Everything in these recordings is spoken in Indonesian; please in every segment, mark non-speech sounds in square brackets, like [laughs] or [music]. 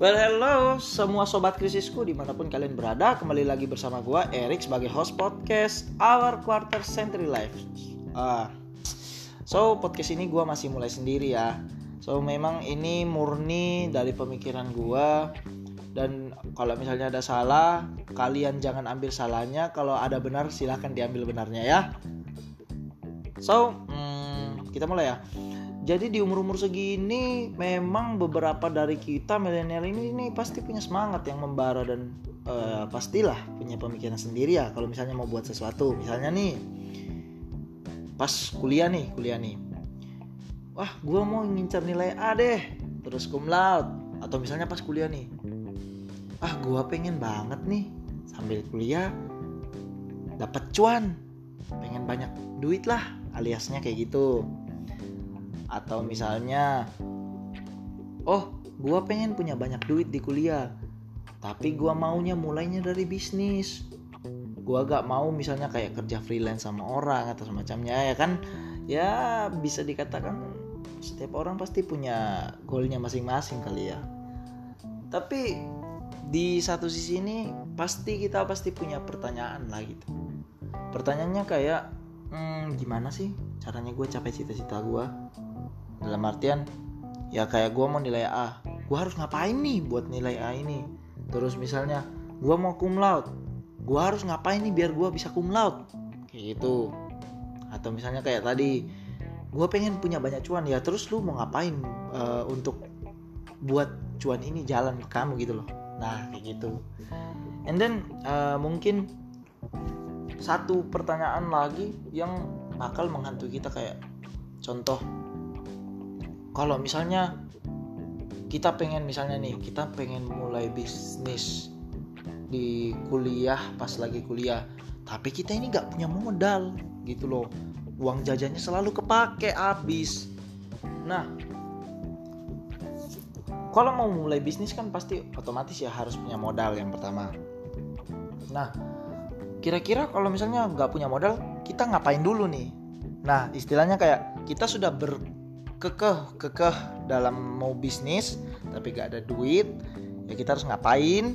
Well hello semua sobat krisisku di mana pun kalian berada Kembali lagi bersama gue Erik sebagai host podcast Our Quarter Century Life. Uh, So podcast ini gue masih mulai sendiri ya. So memang ini murni dari pemikiran gue Dan kalau misalnya ada salah Kalian jangan ambil salahnya. Kalau ada benar silahkan diambil benarnya ya. So hmm, kita mulai ya jadi di umur-umur segini memang beberapa dari kita milenial ini, ini pasti punya semangat yang membara dan uh, pastilah punya pemikiran sendiri ya. Kalau misalnya mau buat sesuatu misalnya nih pas kuliah nih kuliah nih. Wah gue mau ngincar nilai A deh terus cum laude. Atau misalnya pas kuliah nih. Ah gue pengen banget nih sambil kuliah dapat cuan. Pengen banyak duit lah aliasnya kayak gitu atau misalnya oh gue pengen punya banyak duit di kuliah tapi gue maunya mulainya dari bisnis. Gue gak mau misalnya kayak kerja freelance sama orang atau semacamnya ya kan? Ya bisa dikatakan setiap orang pasti punya goalnya masing-masing kali ya. Tapi di satu sisi ini pasti kita pasti punya pertanyaan lah gitu. Pertanyaannya kayak hmm, gimana sih caranya gue capai cita-cita gue dalam artian ya kayak gue mau nilai A. Gue harus ngapain nih buat nilai A ini? Terus misalnya gue mau cum laude. Gue harus ngapain nih biar gue bisa cum laude? Kayak gitu. Atau misalnya kayak tadi gue pengen punya banyak cuan. Ya terus lu mau ngapain uh, untuk buat cuan ini jalan ke kamu gitu loh. Nah kayak gitu. And then uh, mungkin satu pertanyaan lagi yang bakal menghantui kita kayak contoh kalau misalnya kita pengen misalnya nih kita pengen mulai bisnis di kuliah pas lagi kuliah tapi kita ini nggak punya modal gitu loh. Uang jajannya selalu kepake habis. Nah kalau mau mulai bisnis kan pasti otomatis ya harus punya modal yang pertama. Nah kira-kira kalau misalnya nggak punya modal kita ngapain dulu nih? Nah istilahnya kayak kita sudah ber kekeh kekeh dalam mau bisnis tapi gak ada duit ya kita harus ngapain?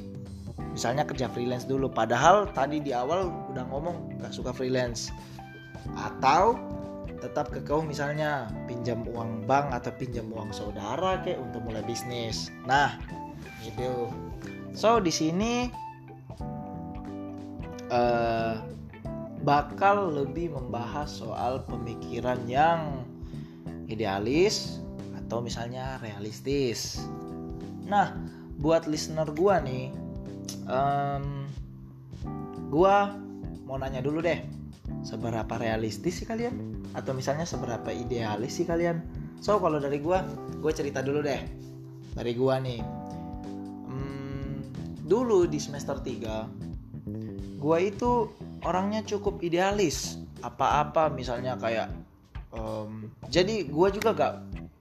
Misalnya kerja freelance dulu. Padahal tadi di awal udah ngomong gak suka freelance. Atau tetap kekeh misalnya pinjam uang bank atau pinjam uang saudara kayak untuk mulai bisnis. Nah itu so di sini uh, bakal lebih membahas soal pemikiran yang idealis atau misalnya realistis. Nah, buat listener gua nih, um, gua mau nanya dulu deh, seberapa realistis sih kalian? Atau misalnya seberapa idealis sih kalian? So kalau dari gua, gue cerita dulu deh. Dari gua nih, dulu di semester 3 gua itu orangnya cukup idealis. Apa-apa misalnya kayak um, jadi gue juga gak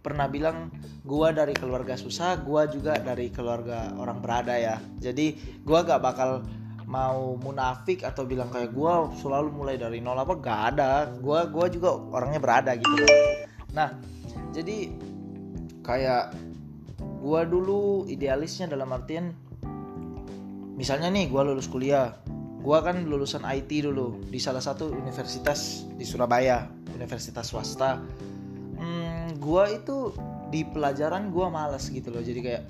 pernah bilang gue dari keluarga susah gue juga dari keluarga orang berada ya. Jadi gue gak bakal mau munafik atau bilang kayak gue selalu mulai dari nol apa gak ada. Gue gua juga orangnya berada gitu. Nah jadi kayak gue dulu idealisnya dalam artian misalnya nih gue lulus kuliah gue kan lulusan IT dulu di salah satu universitas di Surabaya universitas swasta hmm, gue itu di pelajaran gue males gitu loh. Jadi kayak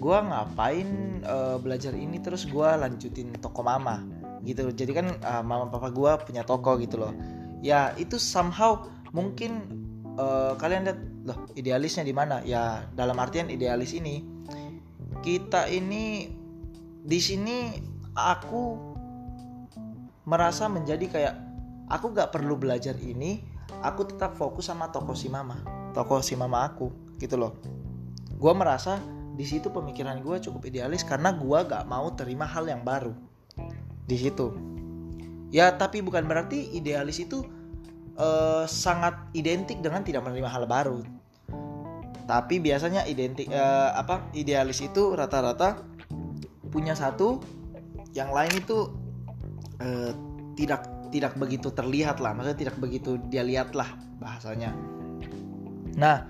gue ngapain uh, belajar ini terus gue lanjutin toko mama gitu. Jadi kan uh, mama papa gue punya toko gitu loh. Ya itu somehow mungkin uh, kalian lihat loh idealisnya di mana? Ya dalam artian idealis ini kita ini di sini aku merasa menjadi kayak aku gak perlu belajar ini aku tetap fokus sama toko si mama toko si mama aku gitu loh. Gue merasa di situ pemikiran gue cukup idealis karena gue gak mau terima hal yang baru di situ. Ya tapi bukan berarti idealis itu uh, sangat identik dengan tidak menerima hal baru. Tapi biasanya identik uh, apa idealis itu rata-rata punya satu yang lain itu uh, tidak tidak begitu terlihat lah maksudnya tidak begitu dia lihat lah bahasanya. Nah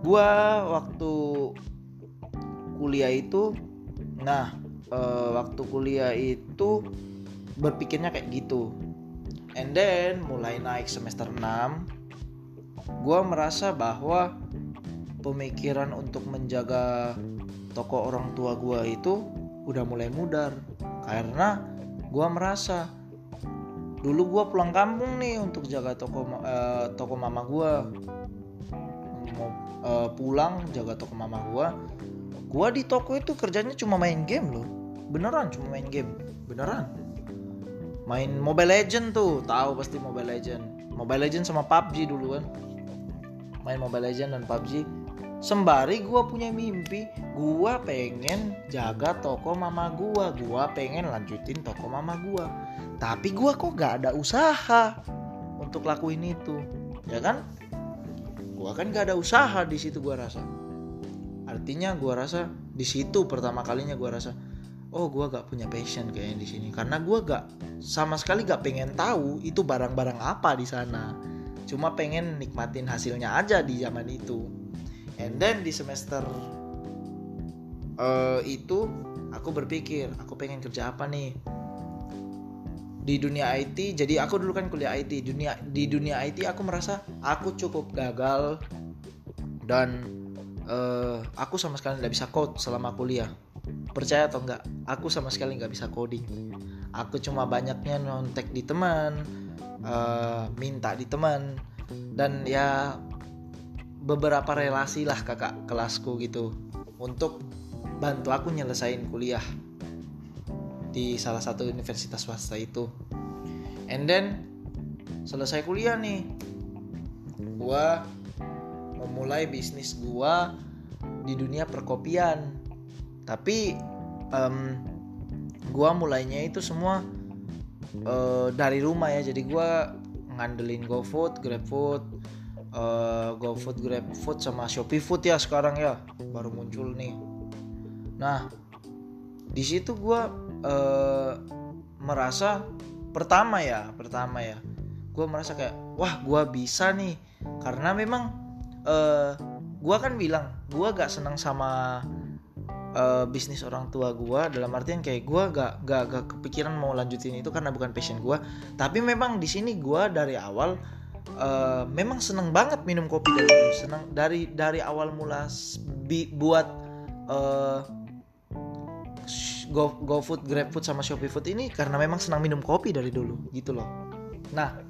gua waktu kuliah itu nah uh, waktu kuliah itu berpikirnya kayak gitu. And then mulai naik semester 6 gue merasa bahwa pemikiran untuk menjaga toko orang tua gue itu udah mulai mudar. Karena gue merasa dulu gue pulang kampung nih untuk jaga toko uh, toko mama gue mau uh, pulang jaga toko mama gue gue di toko itu kerjanya cuma main game loh. Beneran cuma main game. Beneran. Main Mobile Legend tuh. Tahu pasti Mobile Legend. Mobile Legend sama PUBG dulu kan. Main Mobile Legend dan PUBG sembari gue punya mimpi gue pengen jaga toko mama gue gue pengen lanjutin toko mama gue tapi gue kok gak ada usaha untuk lakuin itu ya kan? Gue kan gak ada usaha di situ gue rasa. Artinya gue rasa di situ pertama kalinya gue rasa oh gue gak punya passion kayaknya di sini. Karena gue gak sama sekali gak pengen tahu itu barang-barang apa di sana. Cuma pengen nikmatin hasilnya aja di zaman itu and then di semester uh, itu aku berpikir aku pengen kerja apa nih? Di dunia IT jadi aku dulu kan kuliah IT dunia di dunia IT aku merasa aku cukup gagal dan uh, aku sama sekali nggak bisa code selama kuliah. Percaya atau enggak aku sama sekali nggak bisa coding. Aku cuma banyaknya nontek di teman uh, minta di teman dan ya beberapa relasi lah kakak kelasku gitu untuk bantu aku nyelesain kuliah di salah satu universitas swasta itu. And then selesai kuliah nih gua memulai bisnis gua di dunia perkopian. Tapi um, gua mulainya itu semua uh, dari rumah ya. Jadi gua ngandelin GoFood, GrabFood, uh, GoFood, GrabFood sama Shopee Food ya sekarang ya. Baru muncul nih. Nah di situ gue uh, merasa pertama ya pertama ya. Gue merasa kayak wah gue bisa nih. Karena memang uh, eh, gue kan bilang gue gak senang sama uh, bisnis orang tua gue dalam artian kayak gue gak, gak gak kepikiran mau lanjutin itu karena bukan passion gue tapi memang di sini gue dari awal uh, memang seneng banget minum kopi dari dulu. Seneng dari dari awal mula bi, buat uh, go go food grab food sama shopee food ini karena memang senang minum kopi dari dulu gitu loh. Nah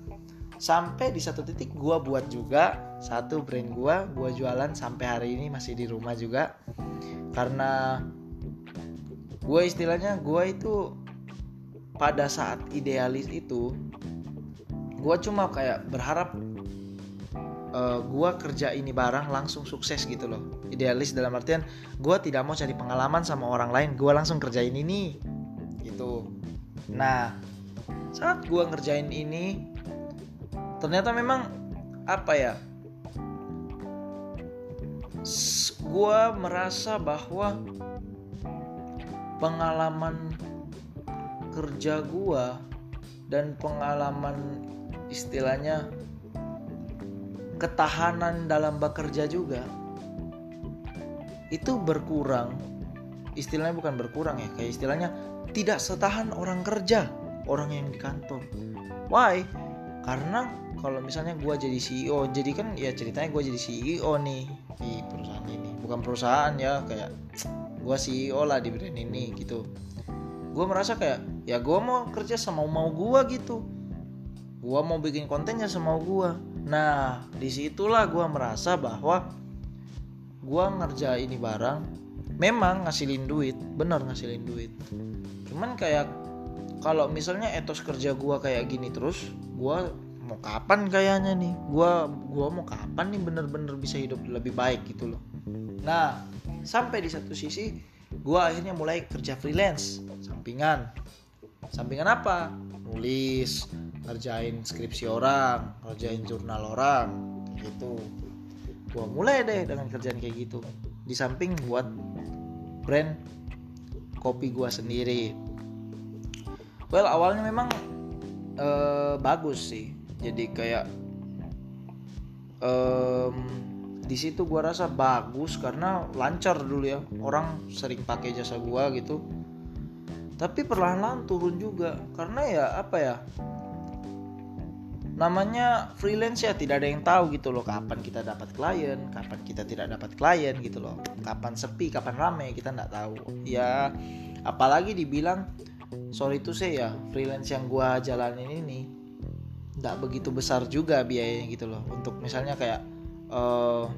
sampai di satu titik gue buat juga satu brand gue gue jualan sampai hari ini masih di rumah juga. Karena gue istilahnya gue itu pada saat idealis itu gue cuma kayak berharap uh, eh, gue kerja ini barang langsung sukses gitu loh. Idealis dalam artian gue tidak mau cari pengalaman sama orang lain gue langsung kerjain ini gitu. Nah saat gue ngerjain ini ternyata memang apa ya gue merasa bahwa pengalaman kerja gue dan pengalaman istilahnya ketahanan dalam bekerja juga itu berkurang. Istilahnya bukan berkurang ya kayak istilahnya tidak setahan orang kerja orang yang di kantor. Why? Karena kalau misalnya gue jadi CEO jadi kan ya ceritanya gue jadi CEO nih di perusahaan ini. Bukan perusahaan ya kayak gue CEO lah di brand ini gitu. Gue merasa kayak ya gue mau kerja sama mau gue gitu gue mau bikin kontennya semau gue nah di situlah gue merasa bahwa gue ngerjain ini barang memang ngasilin duit bener ngasilin duit. Cuman kayak kalau misalnya etos kerja gue kayak gini terus gue mau kapan kayaknya nih? Gue gua mau kapan nih bener-bener bisa hidup lebih baik gitu loh. Nah sampai di satu sisi gue akhirnya mulai kerja freelance sampingan. Sampingan apa? Nulis ngerjain skripsi orang ngerjain jurnal orang gitu. Gua mulai deh dengan kerjaan kayak gitu. Di samping buat brand kopi gua sendiri. Well awalnya memang uh, bagus sih. Jadi kayak um, di situ gua rasa bagus karena lancar dulu ya. Orang sering pakai jasa gua gitu. Tapi perlahan-lahan turun juga. Karena ya apa ya namanya freelance ya tidak ada yang tahu gitu loh kapan kita dapat klien kapan kita tidak dapat klien gitu loh. Kapan sepi kapan rame kita nggak tahu. Ya apalagi dibilang sorry itu saya ya freelance yang gua jalanin ini nggak begitu besar juga biayanya gitu loh. Untuk misalnya kayak uh,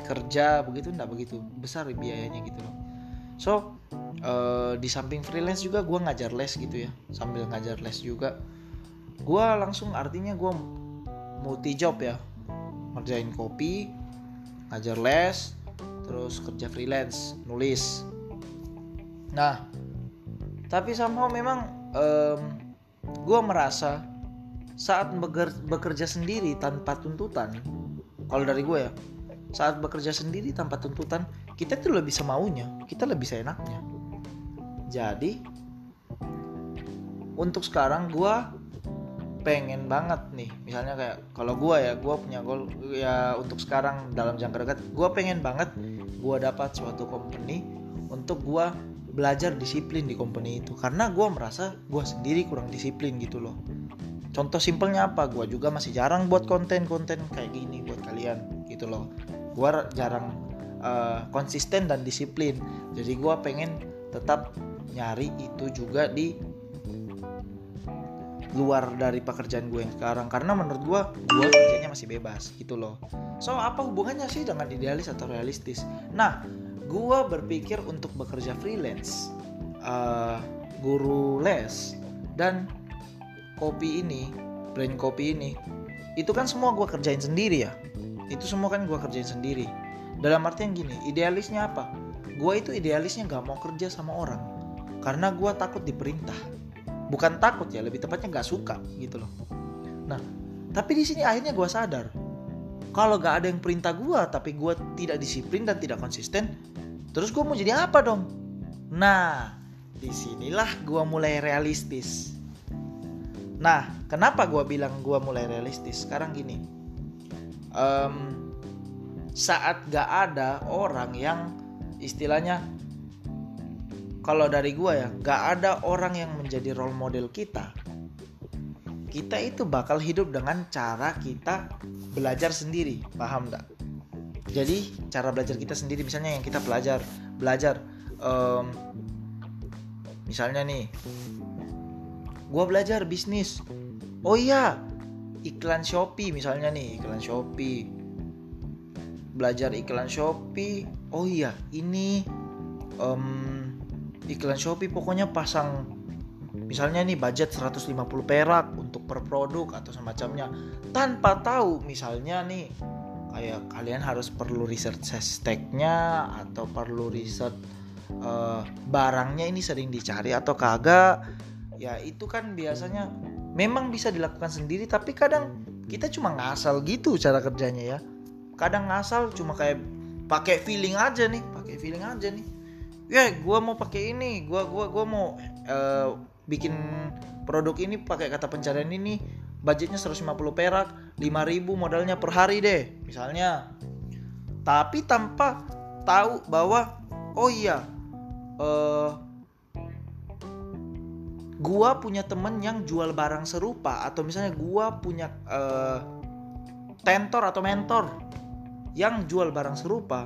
kerja begitu nggak begitu besar biayanya gitu loh. So uh, di samping freelance juga gua ngajar les gitu ya sambil ngajar les juga gue langsung artinya gue multi job ya. Ngerjain kopi ngajar les terus kerja freelance nulis. Nah tapi somehow memang um, gue merasa saat bekerja sendiri tanpa tuntutan kalau dari gue ya saat bekerja sendiri tanpa tuntutan kita tuh lebih semaunya kita lebih seenaknya. Jadi untuk sekarang gue pengen banget nih. Misalnya kayak kalau gue ya gue punya goal ya untuk sekarang dalam jangka dekat gue pengen banget gue dapat suatu company untuk gue belajar disiplin di company itu. Karena gue merasa gue sendiri kurang disiplin gitu loh. Contoh simpelnya apa? Gue juga masih jarang buat konten-konten kayak gini buat kalian gitu loh. Gue jarang uh, konsisten dan disiplin. Jadi gue pengen tetap nyari itu juga di luar dari pekerjaan gue yang sekarang. Karena menurut gue gue kerjanya masih bebas gitu loh. So apa hubungannya sih dengan idealis atau realistis? Nah gue berpikir untuk bekerja freelance uh, guru les dan kopi ini brand kopi ini itu kan semua gue kerjain sendiri ya. Itu semua kan gue kerjain sendiri. Dalam artian gini idealisnya apa? Gue itu idealisnya gak mau kerja sama orang karena gue takut diperintah bukan takut ya lebih tepatnya nggak suka gitu loh. Nah tapi di sini akhirnya gue sadar kalau gak ada yang perintah gue tapi gue tidak disiplin dan tidak konsisten terus gue mau jadi apa dong? Nah di sinilah gue mulai realistis. Nah kenapa gue bilang gue mulai realistis? Sekarang gini um, saat gak ada orang yang istilahnya kalau dari gue ya gak ada orang yang menjadi role model kita. Kita itu bakal hidup dengan cara kita belajar sendiri paham gak jadi cara belajar kita sendiri misalnya yang kita belajar belajar um, misalnya nih gue belajar bisnis. Oh iya iklan Shopee misalnya nih iklan Shopee. Belajar iklan Shopee. Oh iya ini um, iklan Shopee pokoknya pasang misalnya nih budget 150 perak untuk per produk atau semacamnya. Tanpa tahu misalnya nih kayak kalian harus perlu research hashtagnya atau perlu riset uh, barangnya ini sering dicari atau kagak ya itu kan biasanya memang bisa dilakukan sendiri tapi kadang kita cuma ngasal gitu cara kerjanya ya. Kadang ngasal cuma kayak pakai feeling aja nih pakai feeling aja nih ya gue mau pakai ini. Gue gua gua mau uh, bikin produk ini pakai kata pencarian ini. Budgetnya 150 perak 5000 modalnya per hari deh misalnya. Tapi tanpa tahu bahwa oh iya uh, gua punya temen yang jual barang serupa atau misalnya gua punya uh, tentor atau mentor yang jual barang serupa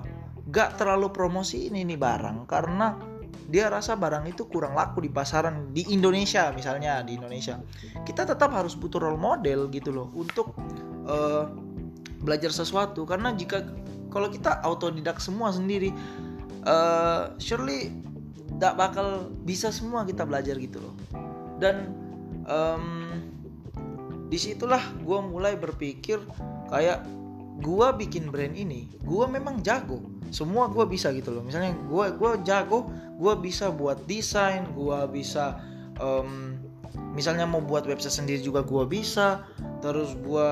gak terlalu promosi ini nih barang karena dia rasa barang itu kurang laku di pasaran di Indonesia misalnya di Indonesia. Kita tetap harus butuh role model gitu loh untuk uh, belajar sesuatu. Karena jika kalau kita autodidak semua sendiri uh, surely gak bakal bisa semua kita belajar gitu loh. Dan um, di situlah gue mulai berpikir kayak gue bikin brand ini gue memang jago. Semua gue bisa gitu loh. Misalnya gue gue jago gue bisa buat desain gue bisa um, misalnya mau buat website sendiri juga gue bisa. Terus gue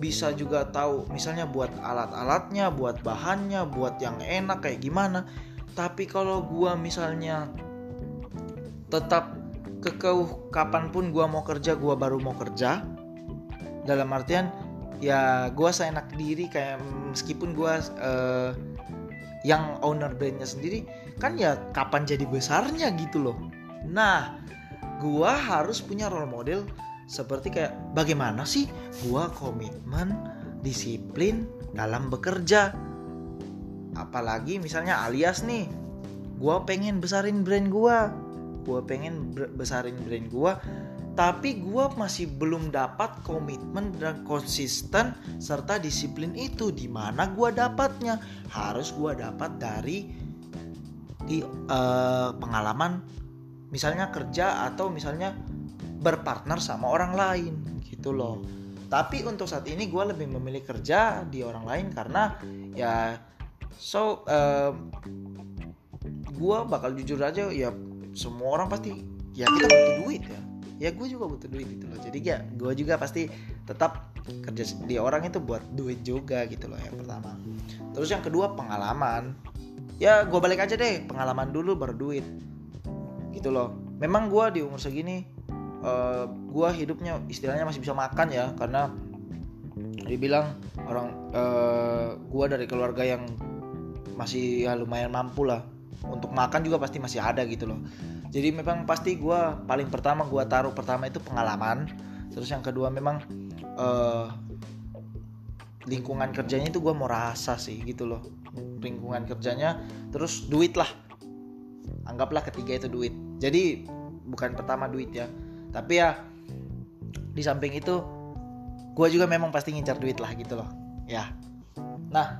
bisa juga tahu misalnya buat alat-alatnya buat bahannya buat yang enak kayak gimana. Tapi kalau gue misalnya tetap kekeuh kapan pun gue mau kerja gue baru mau kerja. Dalam artian ya gue seenak diri kayak meskipun gue uh, yang owner brandnya sendiri kan ya kapan jadi besarnya gitu loh. Nah gue harus punya role model seperti kayak bagaimana sih gue komitmen disiplin dalam bekerja? Apalagi misalnya alias nih gue pengen besarin brand gue gue pengen besarin brand gue tapi gue masih belum dapat komitmen dan konsisten serta disiplin itu. Di mana gue dapatnya? Harus gue dapat dari di uh, pengalaman misalnya kerja atau misalnya berpartner sama orang lain gitu loh. Tapi untuk saat ini gue lebih memilih kerja di orang lain karena ya so uh, gue bakal jujur aja ya semua orang pasti ya kita butuh duit ya ya gue juga butuh duit gitu loh. Jadi ya gue juga pasti tetap kerja di orang itu buat duit juga gitu loh yang pertama. Terus yang kedua pengalaman. Ya gue balik aja deh pengalaman dulu baru duit. Gitu loh. Memang gue di umur segini uh, eh, gue hidupnya istilahnya masih bisa makan ya karena dibilang orang uh, eh, gue dari keluarga yang masih ya lumayan mampu lah. Untuk makan juga pasti masih ada gitu loh jadi memang pasti gue paling pertama gue taruh pertama itu pengalaman. Terus yang kedua memang uh, lingkungan kerjanya itu gue mau rasa sih gitu loh. Lingkungan kerjanya terus duit lah. Anggaplah ketiga itu duit. Jadi bukan pertama duit ya. Tapi ya di samping itu gue juga memang pasti ngincar duit lah gitu loh. Ya. Nah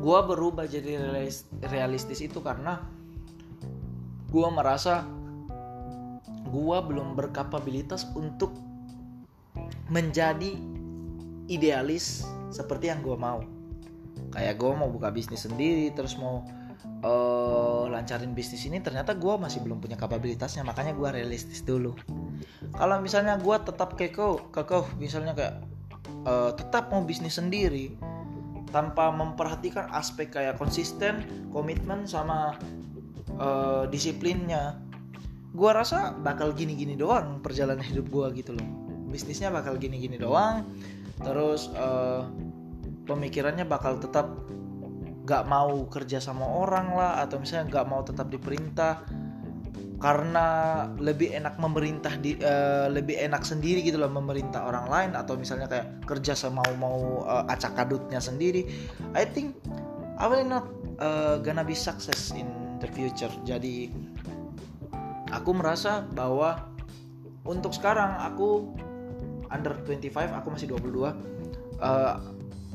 gue berubah jadi realistis itu karena gue merasa gue belum berkapabilitas untuk menjadi idealis seperti yang gue mau. Kayak gue mau buka bisnis sendiri terus mau uh, lancarin bisnis ini ternyata gue masih belum punya kapabilitasnya. Makanya gue realistis dulu. Kalau misalnya gue tetap keko kekeh misalnya kayak uh, tetap mau bisnis sendiri tanpa memperhatikan aspek kayak konsisten komitmen sama uh, disiplinnya. Gue rasa bakal gini-gini doang perjalanan hidup gue gitu loh. Bisnisnya bakal gini-gini doang. Terus uh, pemikirannya bakal tetap gak mau kerja sama orang lah atau misalnya gak mau tetap diperintah. Karena lebih enak memerintah di uh, lebih enak sendiri gitu loh memerintah orang lain atau misalnya kayak kerja sama mau uh, acak kadutnya sendiri. I think I will not uh, gonna be success in the future. Jadi aku merasa bahwa untuk sekarang aku under 25 aku masih 22 uh,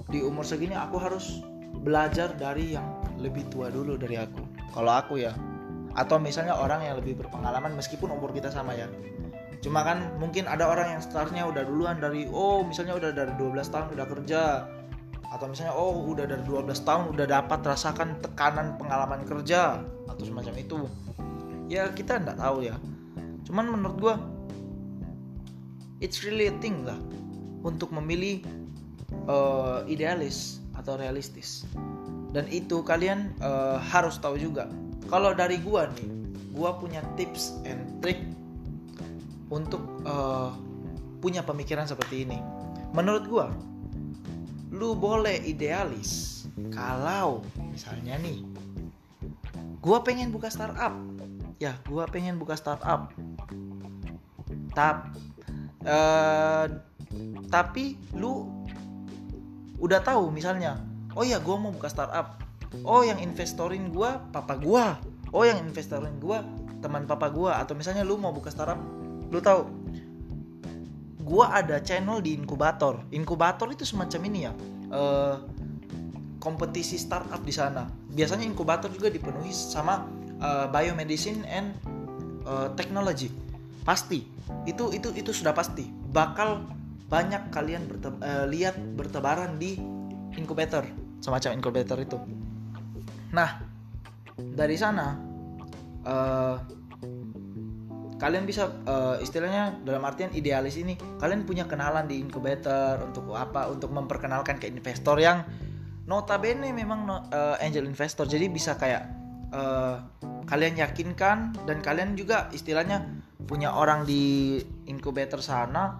di umur segini aku harus belajar dari yang lebih tua dulu dari aku. Kalau aku ya. Atau misalnya orang yang lebih berpengalaman meskipun umur kita sama ya. Cuma kan mungkin ada orang yang startnya udah duluan dari oh misalnya udah dari 12 tahun udah kerja atau misalnya oh udah dari 12 tahun udah dapat rasakan tekanan pengalaman kerja atau semacam itu. Ya kita nggak tahu ya. Cuman menurut gue it's really a thing lah untuk memilih uh, idealis atau realistis. Dan itu kalian uh, harus tahu juga. Kalau dari gue nih gue punya tips and trick untuk uh, punya pemikiran seperti ini. Menurut gue lu boleh idealis kalau misalnya nih gue pengen buka startup. Ya gue pengen buka startup. Tap uh, tapi lu udah tahu misalnya oh ya gue mau buka startup. Oh yang investorin gue papa gue oh yang investorin gue teman papa gue atau misalnya lu mau buka startup lu tahu gue ada channel di inkubator. Inkubator itu semacam ini ya uh, kompetisi startup di sana. Biasanya inkubator juga dipenuhi sama uh, biomedicine and uh, technology. Pasti. Itu itu itu sudah pasti. Bakal banyak kalian berte uh, lihat bertebaran di inkubator semacam inkubator itu. Nah dari sana uh, kalian bisa uh, istilahnya dalam artian idealis ini kalian punya kenalan di incubator untuk apa? Untuk memperkenalkan ke investor yang notabene memang uh, angel investor. Jadi bisa kayak uh, kalian yakinkan dan kalian juga istilahnya punya orang di incubator sana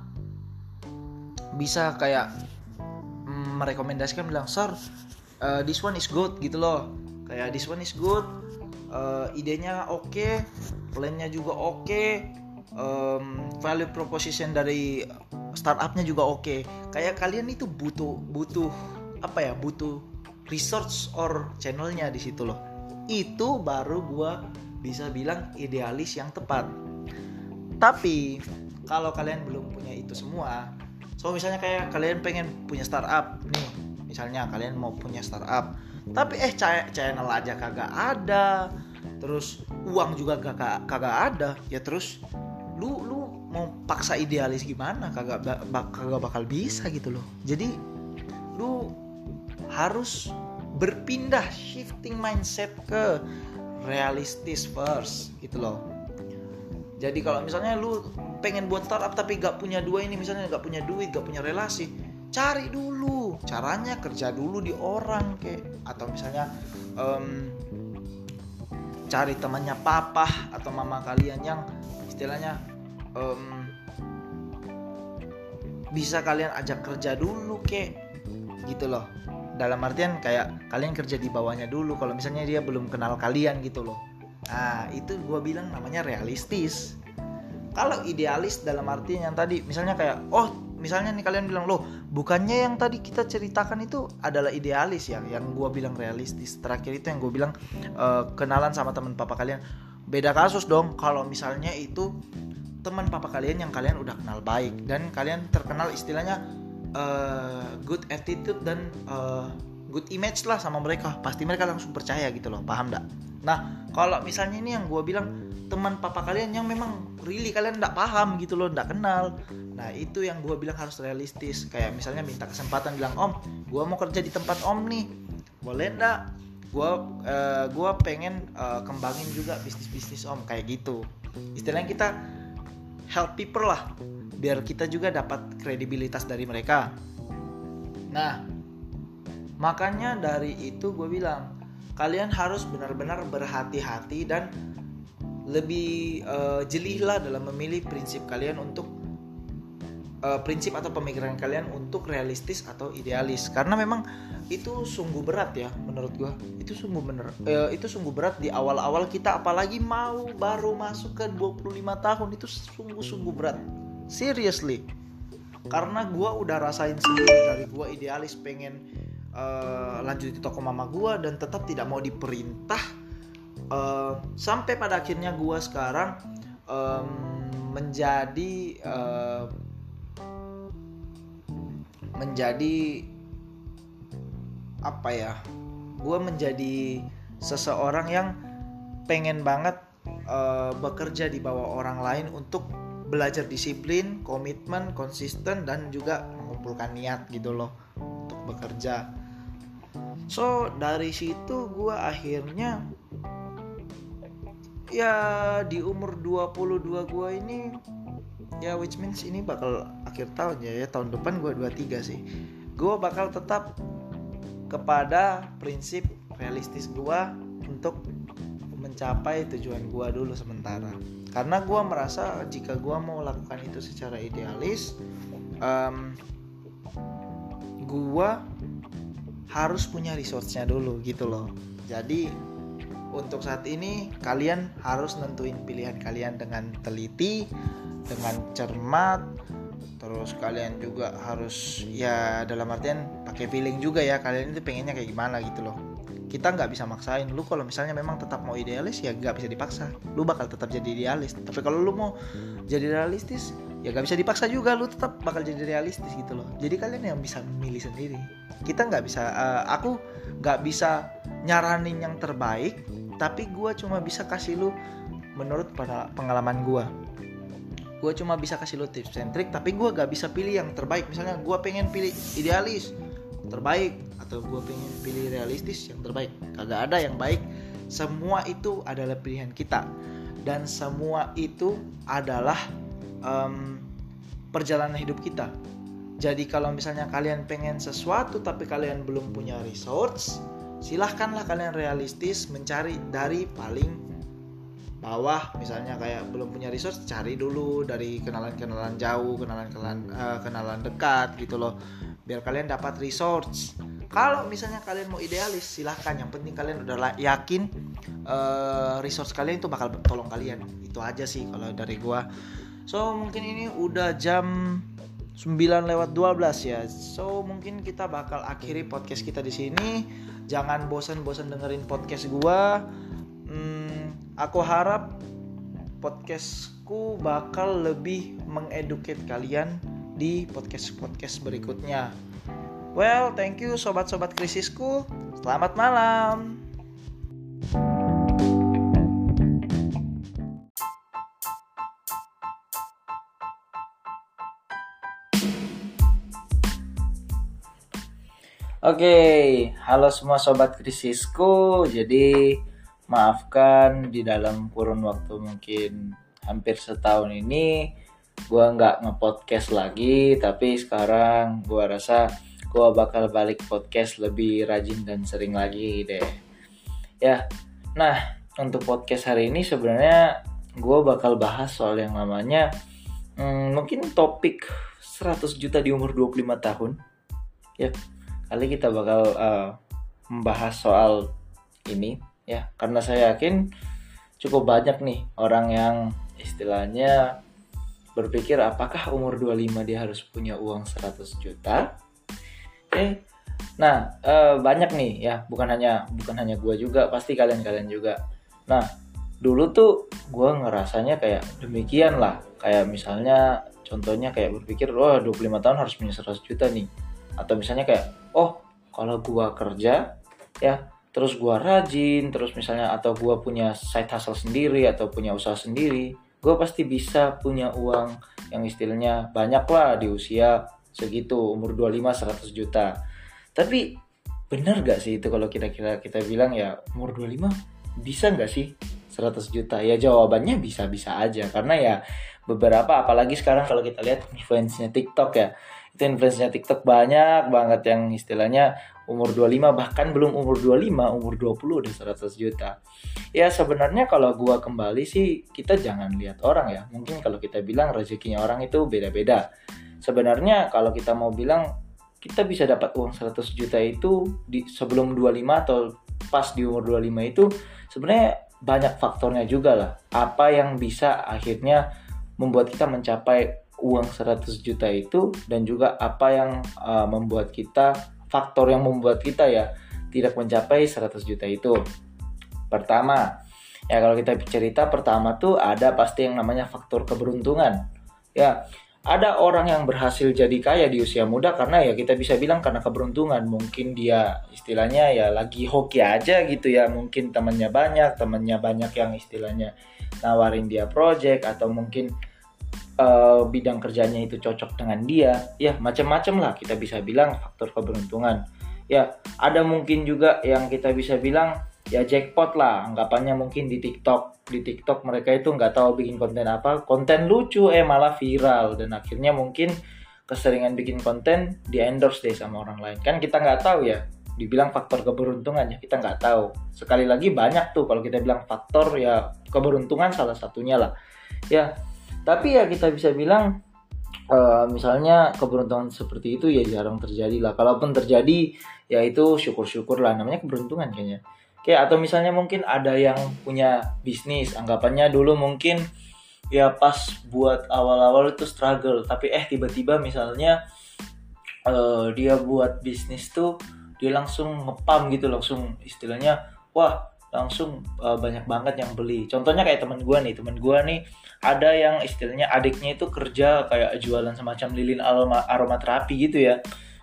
bisa kayak merekomendasikan bilang sir uh, this one is good gitu loh. Kayak this one is good uh, idenya oke okay, plannya juga oke okay, um, value proposition dari startupnya juga oke okay. kayak kalian itu butuh butuh apa ya butuh research or channelnya di situ loh itu baru gue bisa bilang idealis yang tepat tapi kalau kalian belum punya itu semua so misalnya kayak kalian pengen punya startup nih misalnya kalian mau punya startup tapi eh channel aja kagak ada terus uang juga kagak kagak ada ya terus lu lu mau paksa idealis gimana? Kagak kagak bakal bisa gitu loh. Jadi lu harus berpindah shifting mindset ke realistis first gitu loh. Jadi kalau misalnya lu pengen buat startup tapi gak punya dua ini misalnya gak punya duit gak punya relasi cari dulu. Caranya kerja dulu di orang kayak atau misalnya um, cari temannya papa atau mama kalian yang istilahnya um, bisa kalian ajak kerja dulu kek. Gitu loh. Dalam artian kayak kalian kerja di bawahnya dulu. Kalau misalnya dia belum kenal kalian gitu loh. Nah itu gue bilang namanya realistis. Kalau idealis dalam artian yang tadi misalnya kayak oh misalnya nih kalian bilang loh bukannya yang tadi kita ceritakan itu adalah idealis ya yang gue bilang realistis? Terakhir itu yang gue bilang uh, kenalan sama teman papa kalian. Beda kasus dong kalau misalnya itu teman papa kalian yang kalian udah kenal baik dan kalian terkenal istilahnya uh, good attitude dan uh, good image lah sama mereka. Pasti mereka langsung percaya gitu loh paham gak? Nah kalau misalnya ini yang gue bilang teman papa kalian yang memang really kalian nggak paham gitu loh nggak kenal. Nah itu yang gue bilang harus realistis. Kayak misalnya minta kesempatan bilang om gue mau kerja di tempat om nih. Boleh nggak gue uh, gue pengen uh, kembangin juga bisnis bisnis om kayak gitu. Istilahnya kita help people lah biar kita juga dapat kredibilitas dari mereka. Nah makanya dari itu gue bilang kalian harus benar-benar berhati-hati dan lebih uh, jeli lah dalam memilih prinsip kalian untuk uh, prinsip atau pemikiran kalian untuk realistis atau idealis. Karena memang itu sungguh berat ya menurut gua. Itu sungguh bener uh, itu sungguh berat di awal-awal kita apalagi mau baru masuk ke 25 tahun itu sungguh-sungguh berat. Seriously. Karena gua udah rasain sendiri dari gua idealis pengen uh, lanjut di toko mama gua dan tetap tidak mau diperintah uh, sampai pada akhirnya gue sekarang um, menjadi uh, menjadi apa ya gue menjadi seseorang yang pengen banget uh, bekerja di bawah orang lain untuk belajar disiplin, komitmen, konsisten dan juga mengumpulkan niat gitu loh untuk bekerja. So dari situ gue akhirnya ya di umur 22 gue ini ya which means ini bakal akhir tahun ya, ya tahun depan gue 23 sih. Gue bakal tetap kepada prinsip realistis gue untuk mencapai tujuan gue dulu sementara. Karena gue merasa jika gue mau lakukan itu secara idealis um, gue harus punya resource-nya dulu gitu loh. Jadi untuk saat ini kalian harus nentuin pilihan kalian dengan teliti, dengan cermat, terus kalian juga harus ya dalam artian pakai feeling juga ya kalian itu pengennya kayak gimana gitu loh. Kita nggak bisa maksain. Lu kalau misalnya memang tetap mau idealis ya nggak bisa dipaksa. Lu bakal tetap jadi idealis. Tapi kalau lu mau jadi realistis ya nggak bisa dipaksa juga. Lu tetap bakal jadi realistis gitu loh. Jadi kalian yang bisa memilih sendiri. Kita nggak bisa uh, aku nggak bisa nyaranin yang terbaik tapi gue cuma bisa kasih lu menurut pengalaman gue gue cuma bisa kasih lu tips and trick tapi gue gak bisa pilih yang terbaik. Misalnya gue pengen pilih idealis terbaik atau gue pengen pilih realistis yang terbaik. Kagak ada yang baik. Semua itu adalah pilihan kita. Dan semua itu adalah um, perjalanan hidup kita. Jadi kalau misalnya kalian pengen sesuatu tapi kalian belum punya resource silahkanlah kalian realistis mencari dari paling bawah. Misalnya kayak belum punya resource cari dulu dari kenalan-kenalan jauh kenalan-kenalan uh, kenalan dekat gitu loh. Biar kalian dapat resource. Kalau misalnya kalian mau idealis silahkan. Yang penting kalian udah yakin uh, resource kalian itu bakal tolong kalian. Itu aja sih kalau dari gua. So mungkin ini udah jam 9 lewat 12 ya so mungkin kita bakal akhiri podcast kita di sini jangan bosan-bosan dengerin podcast gua hmm, aku harap podcastku bakal lebih mengeduket kalian di podcast-podcast berikutnya Well, thank you sobat-sobat krisisku. Selamat malam. Oke, halo semua sobat krisisku. Jadi maafkan di dalam kurun waktu mungkin hampir setahun ini gue nggak ngepodcast lagi, tapi sekarang gue rasa gue bakal balik podcast lebih rajin dan sering lagi deh ya nah untuk podcast hari ini sebenarnya gue bakal bahas soal yang namanya hmm, mungkin topik 100 juta di umur 25 tahun ya kali kita bakal uh, membahas soal ini ya karena saya yakin cukup banyak nih orang yang istilahnya berpikir apakah umur 25 dia harus punya uang 100 juta Oke. Nah, uh, banyak nih ya, bukan hanya bukan hanya gue juga, pasti kalian-kalian juga. Nah, dulu tuh gue ngerasanya kayak demikian lah. Kayak misalnya contohnya kayak berpikir, oh 25 tahun harus punya 100 juta nih. Atau misalnya kayak, oh kalau gue kerja ya terus gue rajin, terus misalnya atau gue punya side hustle sendiri atau punya usaha sendiri, gue pasti bisa punya uang yang istilahnya banyak lah di usia segitu umur 25 100 juta. Tapi benar gak sih itu kalau kira-kira kita bilang ya umur 25 bisa nggak sih 100 juta? Ya jawabannya bisa-bisa aja karena ya beberapa apalagi sekarang kalau kita lihat influence-nya TikTok ya itu influence-nya TikTok banyak banget yang istilahnya umur 25 bahkan belum umur 25 umur 20 udah 100 juta. Ya sebenarnya kalau gua kembali sih kita jangan lihat orang ya. Mungkin kalau kita bilang rezekinya orang itu beda-beda. Sebenarnya kalau kita mau bilang kita bisa dapat uang 100 juta itu di sebelum 25 atau pas di umur 25 itu sebenarnya banyak faktornya juga lah. Apa yang bisa akhirnya membuat kita mencapai uang 100 juta itu dan juga apa yang uh, membuat kita faktor yang membuat kita ya tidak mencapai 100 juta itu. Pertama ya kalau kita cerita pertama tuh ada pasti yang namanya faktor keberuntungan. Ya ada orang yang berhasil jadi kaya di usia muda karena ya kita bisa bilang karena keberuntungan. Mungkin dia istilahnya ya lagi hoki aja gitu ya. Mungkin temannya banyak temannya banyak yang istilahnya nawarin dia project atau mungkin uh, bidang kerjanya itu cocok dengan dia ya macam-macam lah kita bisa bilang faktor keberuntungan. Ya ada mungkin juga yang kita bisa bilang ya jackpot lah anggapannya mungkin di TikTok. Di TikTok mereka itu nggak tahu bikin konten apa konten lucu eh malah viral. Dan akhirnya mungkin keseringan bikin konten di endorse deh sama orang lain. Kan kita nggak tahu ya dibilang faktor keberuntungan ya kita nggak tahu. Sekali lagi banyak tuh kalau kita bilang faktor ya keberuntungan salah satunya lah. Ya tapi ya kita bisa bilang uh, misalnya keberuntungan seperti itu ya jarang terjadi lah. Kalaupun terjadi ya itu syukur-syukur lah. Namanya keberuntungan kayaknya. Oke, atau misalnya mungkin ada yang punya bisnis, anggapannya dulu mungkin ya pas buat awal-awal itu struggle, tapi eh tiba-tiba misalnya uh, dia buat bisnis tuh dia langsung ngepam gitu, langsung istilahnya wah langsung uh, banyak banget yang beli. Contohnya kayak teman gue nih, teman gue nih ada yang istilahnya adiknya itu kerja kayak jualan semacam lilin aroma aromaterapi gitu ya.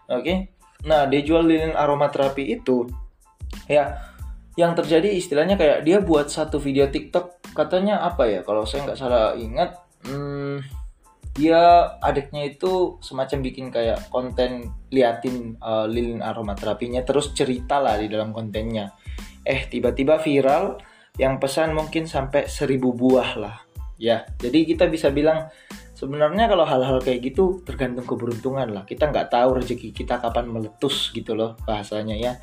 Oke. Okay? Nah, dia jual lilin aromaterapi itu ya yang terjadi istilahnya kayak dia buat satu video TikTok katanya apa ya kalau saya nggak salah ingat hmm, dia adiknya itu semacam bikin kayak konten liatin uh, lilin aromaterapinya terus cerita lah di dalam kontennya eh tiba-tiba viral yang pesan mungkin sampai seribu buah lah ya jadi kita bisa bilang sebenarnya kalau hal-hal kayak gitu tergantung keberuntungan lah kita nggak tahu rezeki kita kapan meletus gitu loh bahasanya ya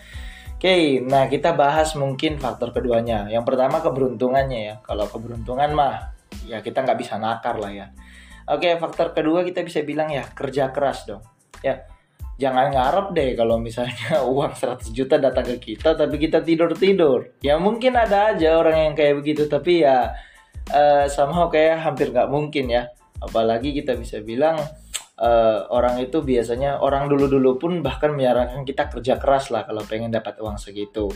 Oke, nah kita bahas mungkin faktor keduanya. Yang pertama keberuntungannya ya. Kalau keberuntungan mah ya kita nggak bisa nakar lah ya. Oke, faktor kedua kita bisa bilang ya kerja keras dong. Ya, jangan ngarep deh kalau misalnya [laughs] uang 100 juta datang ke kita tapi kita tidur-tidur. Ya mungkin ada aja orang yang kayak begitu tapi ya uh, somehow kayak hampir nggak mungkin ya. Apalagi kita bisa bilang uh, orang itu biasanya orang dulu-dulu pun bahkan menyarankan kita kerja keras lah kalau pengen dapat uang segitu.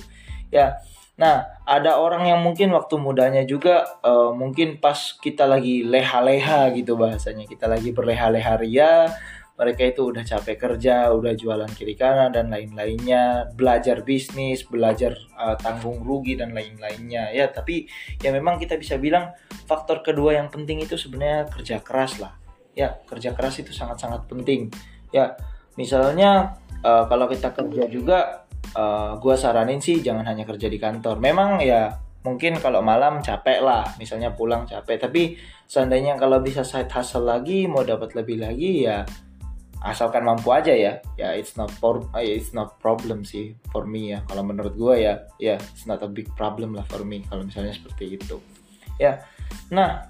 Ya. Nah, ada orang yang mungkin waktu mudanya juga uh, mungkin pas kita lagi leha-leha gitu bahasanya. Kita lagi berleha-leha ria, mereka itu udah capek kerja, udah jualan kiri kanan dan lain-lainnya, belajar bisnis, belajar uh, tanggung rugi dan lain-lainnya ya. Tapi ya memang kita bisa bilang faktor kedua yang penting itu sebenarnya kerja keras lah. Ya, kerja keras itu sangat-sangat penting. Ya, misalnya uh, kalau kita kerja juga, uh, gua saranin sih jangan hanya kerja di kantor. Memang ya mungkin kalau malam capek lah, misalnya pulang capek. Tapi seandainya kalau bisa side hustle lagi, mau dapat lebih lagi ya asalkan mampu aja ya. Ya it's not for it's not problem sih for me ya. Kalau menurut gue ya ya it's not a big problem lah for me kalau misalnya seperti itu. Ya nah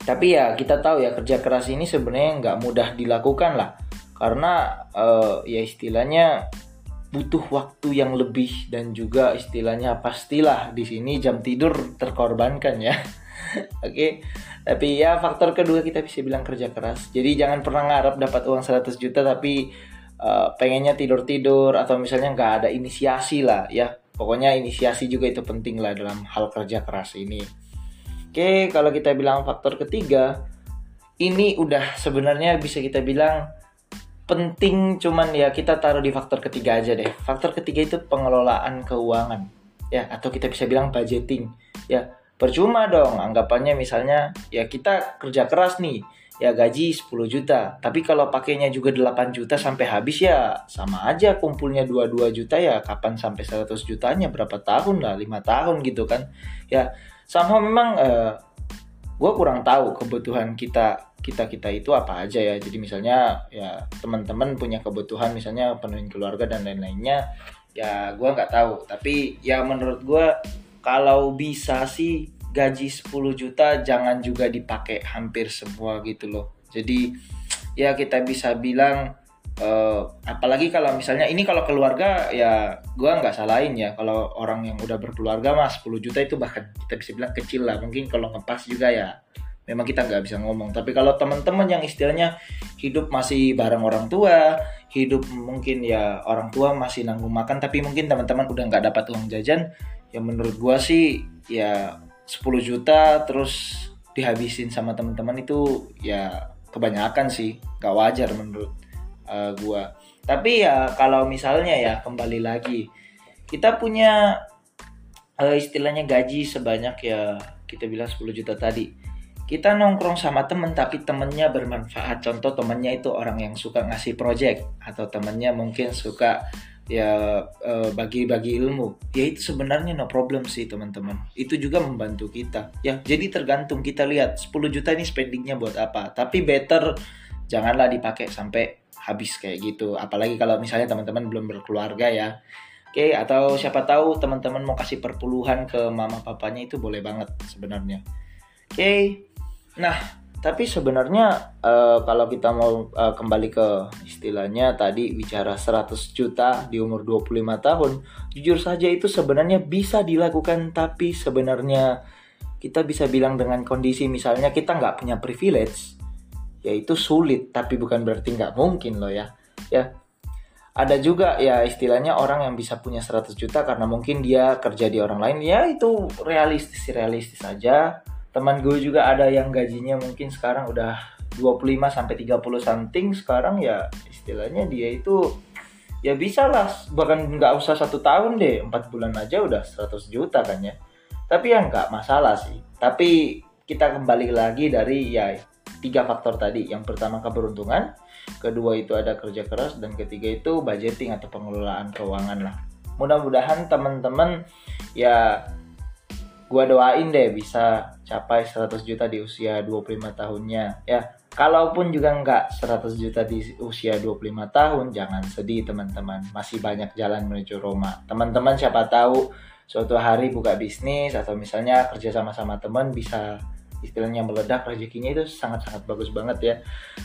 tapi ya kita tahu ya kerja keras ini sebenarnya nggak mudah dilakukan lah. Karena uh, ya istilahnya butuh waktu yang lebih dan juga istilahnya pastilah di sini jam tidur terkorbankan ya [laughs] [laughs] oke okay? tapi ya faktor kedua kita bisa bilang kerja keras. Jadi jangan pernah ngarep dapat uang 100 juta tapi uh, pengennya tidur tidur atau misalnya nggak ada inisiasi lah ya. Pokoknya inisiasi juga itu penting lah dalam hal kerja keras ini. Oke kalau kita bilang faktor ketiga ini udah sebenarnya bisa kita bilang penting cuman ya kita taruh di faktor ketiga aja deh. Faktor ketiga itu pengelolaan keuangan ya. Atau kita bisa bilang budgeting ya percuma dong anggapannya misalnya ya kita kerja keras nih ya gaji 10 juta. Tapi kalau pakainya juga 8 juta sampai habis ya sama aja kumpulnya 22 juta ya kapan sampai 100 jutanya berapa tahun lah 5 tahun gitu kan. Ya sama memang uh, eh, gue kurang tahu kebutuhan kita kita kita itu apa aja ya. Jadi misalnya ya teman-teman punya kebutuhan misalnya penuhin keluarga dan lain-lainnya ya gue nggak tahu. Tapi ya menurut gue kalau bisa sih gaji 10 juta jangan juga dipakai hampir semua gitu loh. Jadi ya kita bisa bilang uh, apalagi kalau misalnya ini kalau keluarga ya gua nggak salahin ya. Kalau orang yang udah berkeluarga mas 10 juta itu bahkan kita bisa bilang kecil lah. Mungkin kalau ngepas juga ya memang kita nggak bisa ngomong. Tapi kalau teman-teman yang istilahnya hidup masih bareng orang tua hidup mungkin ya orang tua masih nanggung makan tapi mungkin teman-teman udah nggak dapat uang jajan ya menurut gua sih ya 10 juta terus dihabisin sama teman-teman itu ya kebanyakan sih. Gak wajar menurut uh, gua. Tapi ya kalau misalnya ya kembali lagi kita punya uh, istilahnya gaji sebanyak ya kita bilang 10 juta tadi. Kita nongkrong sama temen tapi temennya bermanfaat. Contoh temennya itu orang yang suka ngasih project atau temennya mungkin suka ya eh, bagi-bagi ilmu. Ya itu sebenarnya no problem sih teman-teman. Itu juga membantu kita. Ya jadi tergantung kita lihat 10 juta ini spendingnya buat apa. Tapi better janganlah dipakai sampai habis kayak gitu. Apalagi kalau misalnya teman-teman belum berkeluarga ya. Oke atau siapa tahu teman-teman mau kasih perpuluhan ke mama papanya itu boleh banget sebenarnya. Oke nah tapi sebenarnya uh, kalau kita mau uh, kembali ke istilahnya tadi bicara 100 juta di umur 25 tahun, jujur saja itu sebenarnya bisa dilakukan tapi sebenarnya kita bisa bilang dengan kondisi misalnya kita nggak punya privilege, yaitu sulit tapi bukan berarti nggak mungkin loh ya. Ya, ada juga ya istilahnya orang yang bisa punya 100 juta karena mungkin dia kerja di orang lain ya itu realistis realistis saja teman gue juga ada yang gajinya mungkin sekarang udah 25 sampai 30 something sekarang ya istilahnya dia itu ya bisa lah bahkan nggak usah satu tahun deh empat bulan aja udah 100 juta kan ya. Tapi ya nggak masalah sih. Tapi kita kembali lagi dari ya tiga faktor tadi. Yang pertama keberuntungan kedua itu ada kerja keras dan ketiga itu budgeting atau pengelolaan keuangan lah. Mudah-mudahan teman-teman ya gua doain deh bisa capai 100 juta di usia 25 tahunnya. Ya kalaupun juga nggak 100 juta di usia 25 tahun jangan sedih teman-teman. Masih banyak jalan menuju Roma. Teman-teman siapa tahu suatu hari buka bisnis atau misalnya kerja sama sama teman bisa istilahnya meledak rezekinya itu sangat-sangat bagus banget ya.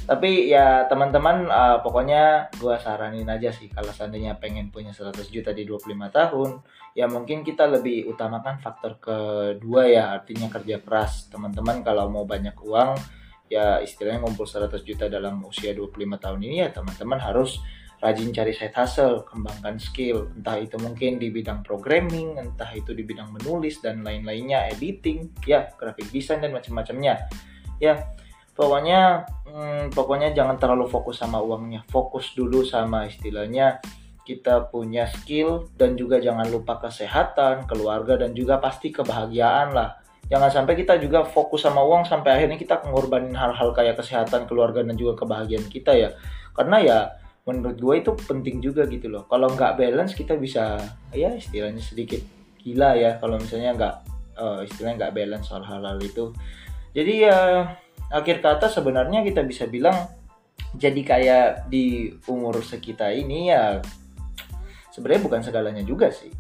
Tapi ya teman-teman uh, pokoknya gue saranin aja sih kalau seandainya pengen punya 100 juta di 25 tahun ya mungkin kita lebih utamakan faktor kedua ya artinya kerja keras. Teman-teman kalau mau banyak uang ya istilahnya ngumpul 100 juta dalam usia 25 tahun ini ya teman-teman harus rajin cari side hustle, kembangkan skill, entah itu mungkin di bidang programming, entah itu di bidang menulis dan lain-lainnya, editing, ya, graphic design dan macam-macamnya. Ya, pokoknya hmm, pokoknya jangan terlalu fokus sama uangnya, fokus dulu sama istilahnya kita punya skill dan juga jangan lupa kesehatan, keluarga dan juga pasti kebahagiaan lah. Jangan sampai kita juga fokus sama uang sampai akhirnya kita mengorbanin hal-hal kayak kesehatan, keluarga dan juga kebahagiaan kita ya. Karena ya menurut gue itu penting juga gitu loh. Kalau nggak balance kita bisa ya istilahnya sedikit gila ya kalau misalnya nggak uh, istilahnya nggak balance soal hal-hal itu. Jadi ya akhir kata sebenarnya kita bisa bilang jadi kayak di umur sekitar ini ya sebenarnya bukan segalanya juga sih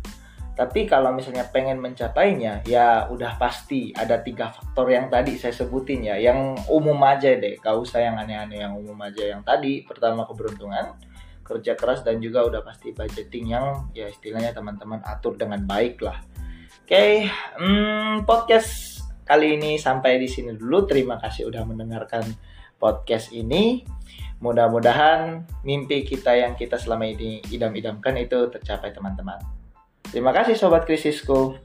tapi kalau misalnya pengen mencapainya, ya udah pasti ada tiga faktor yang tadi saya sebutin ya, yang umum aja deh, gak usah yang aneh-aneh, yang umum aja yang tadi. Pertama keberuntungan, kerja keras dan juga udah pasti budgeting yang ya istilahnya teman-teman atur dengan baik lah. Oke, okay, hmm, podcast kali ini sampai di sini dulu. Terima kasih udah mendengarkan podcast ini. Mudah-mudahan mimpi kita yang kita selama ini idam-idamkan itu tercapai teman-teman. Terima kasih Sobat Krisisku.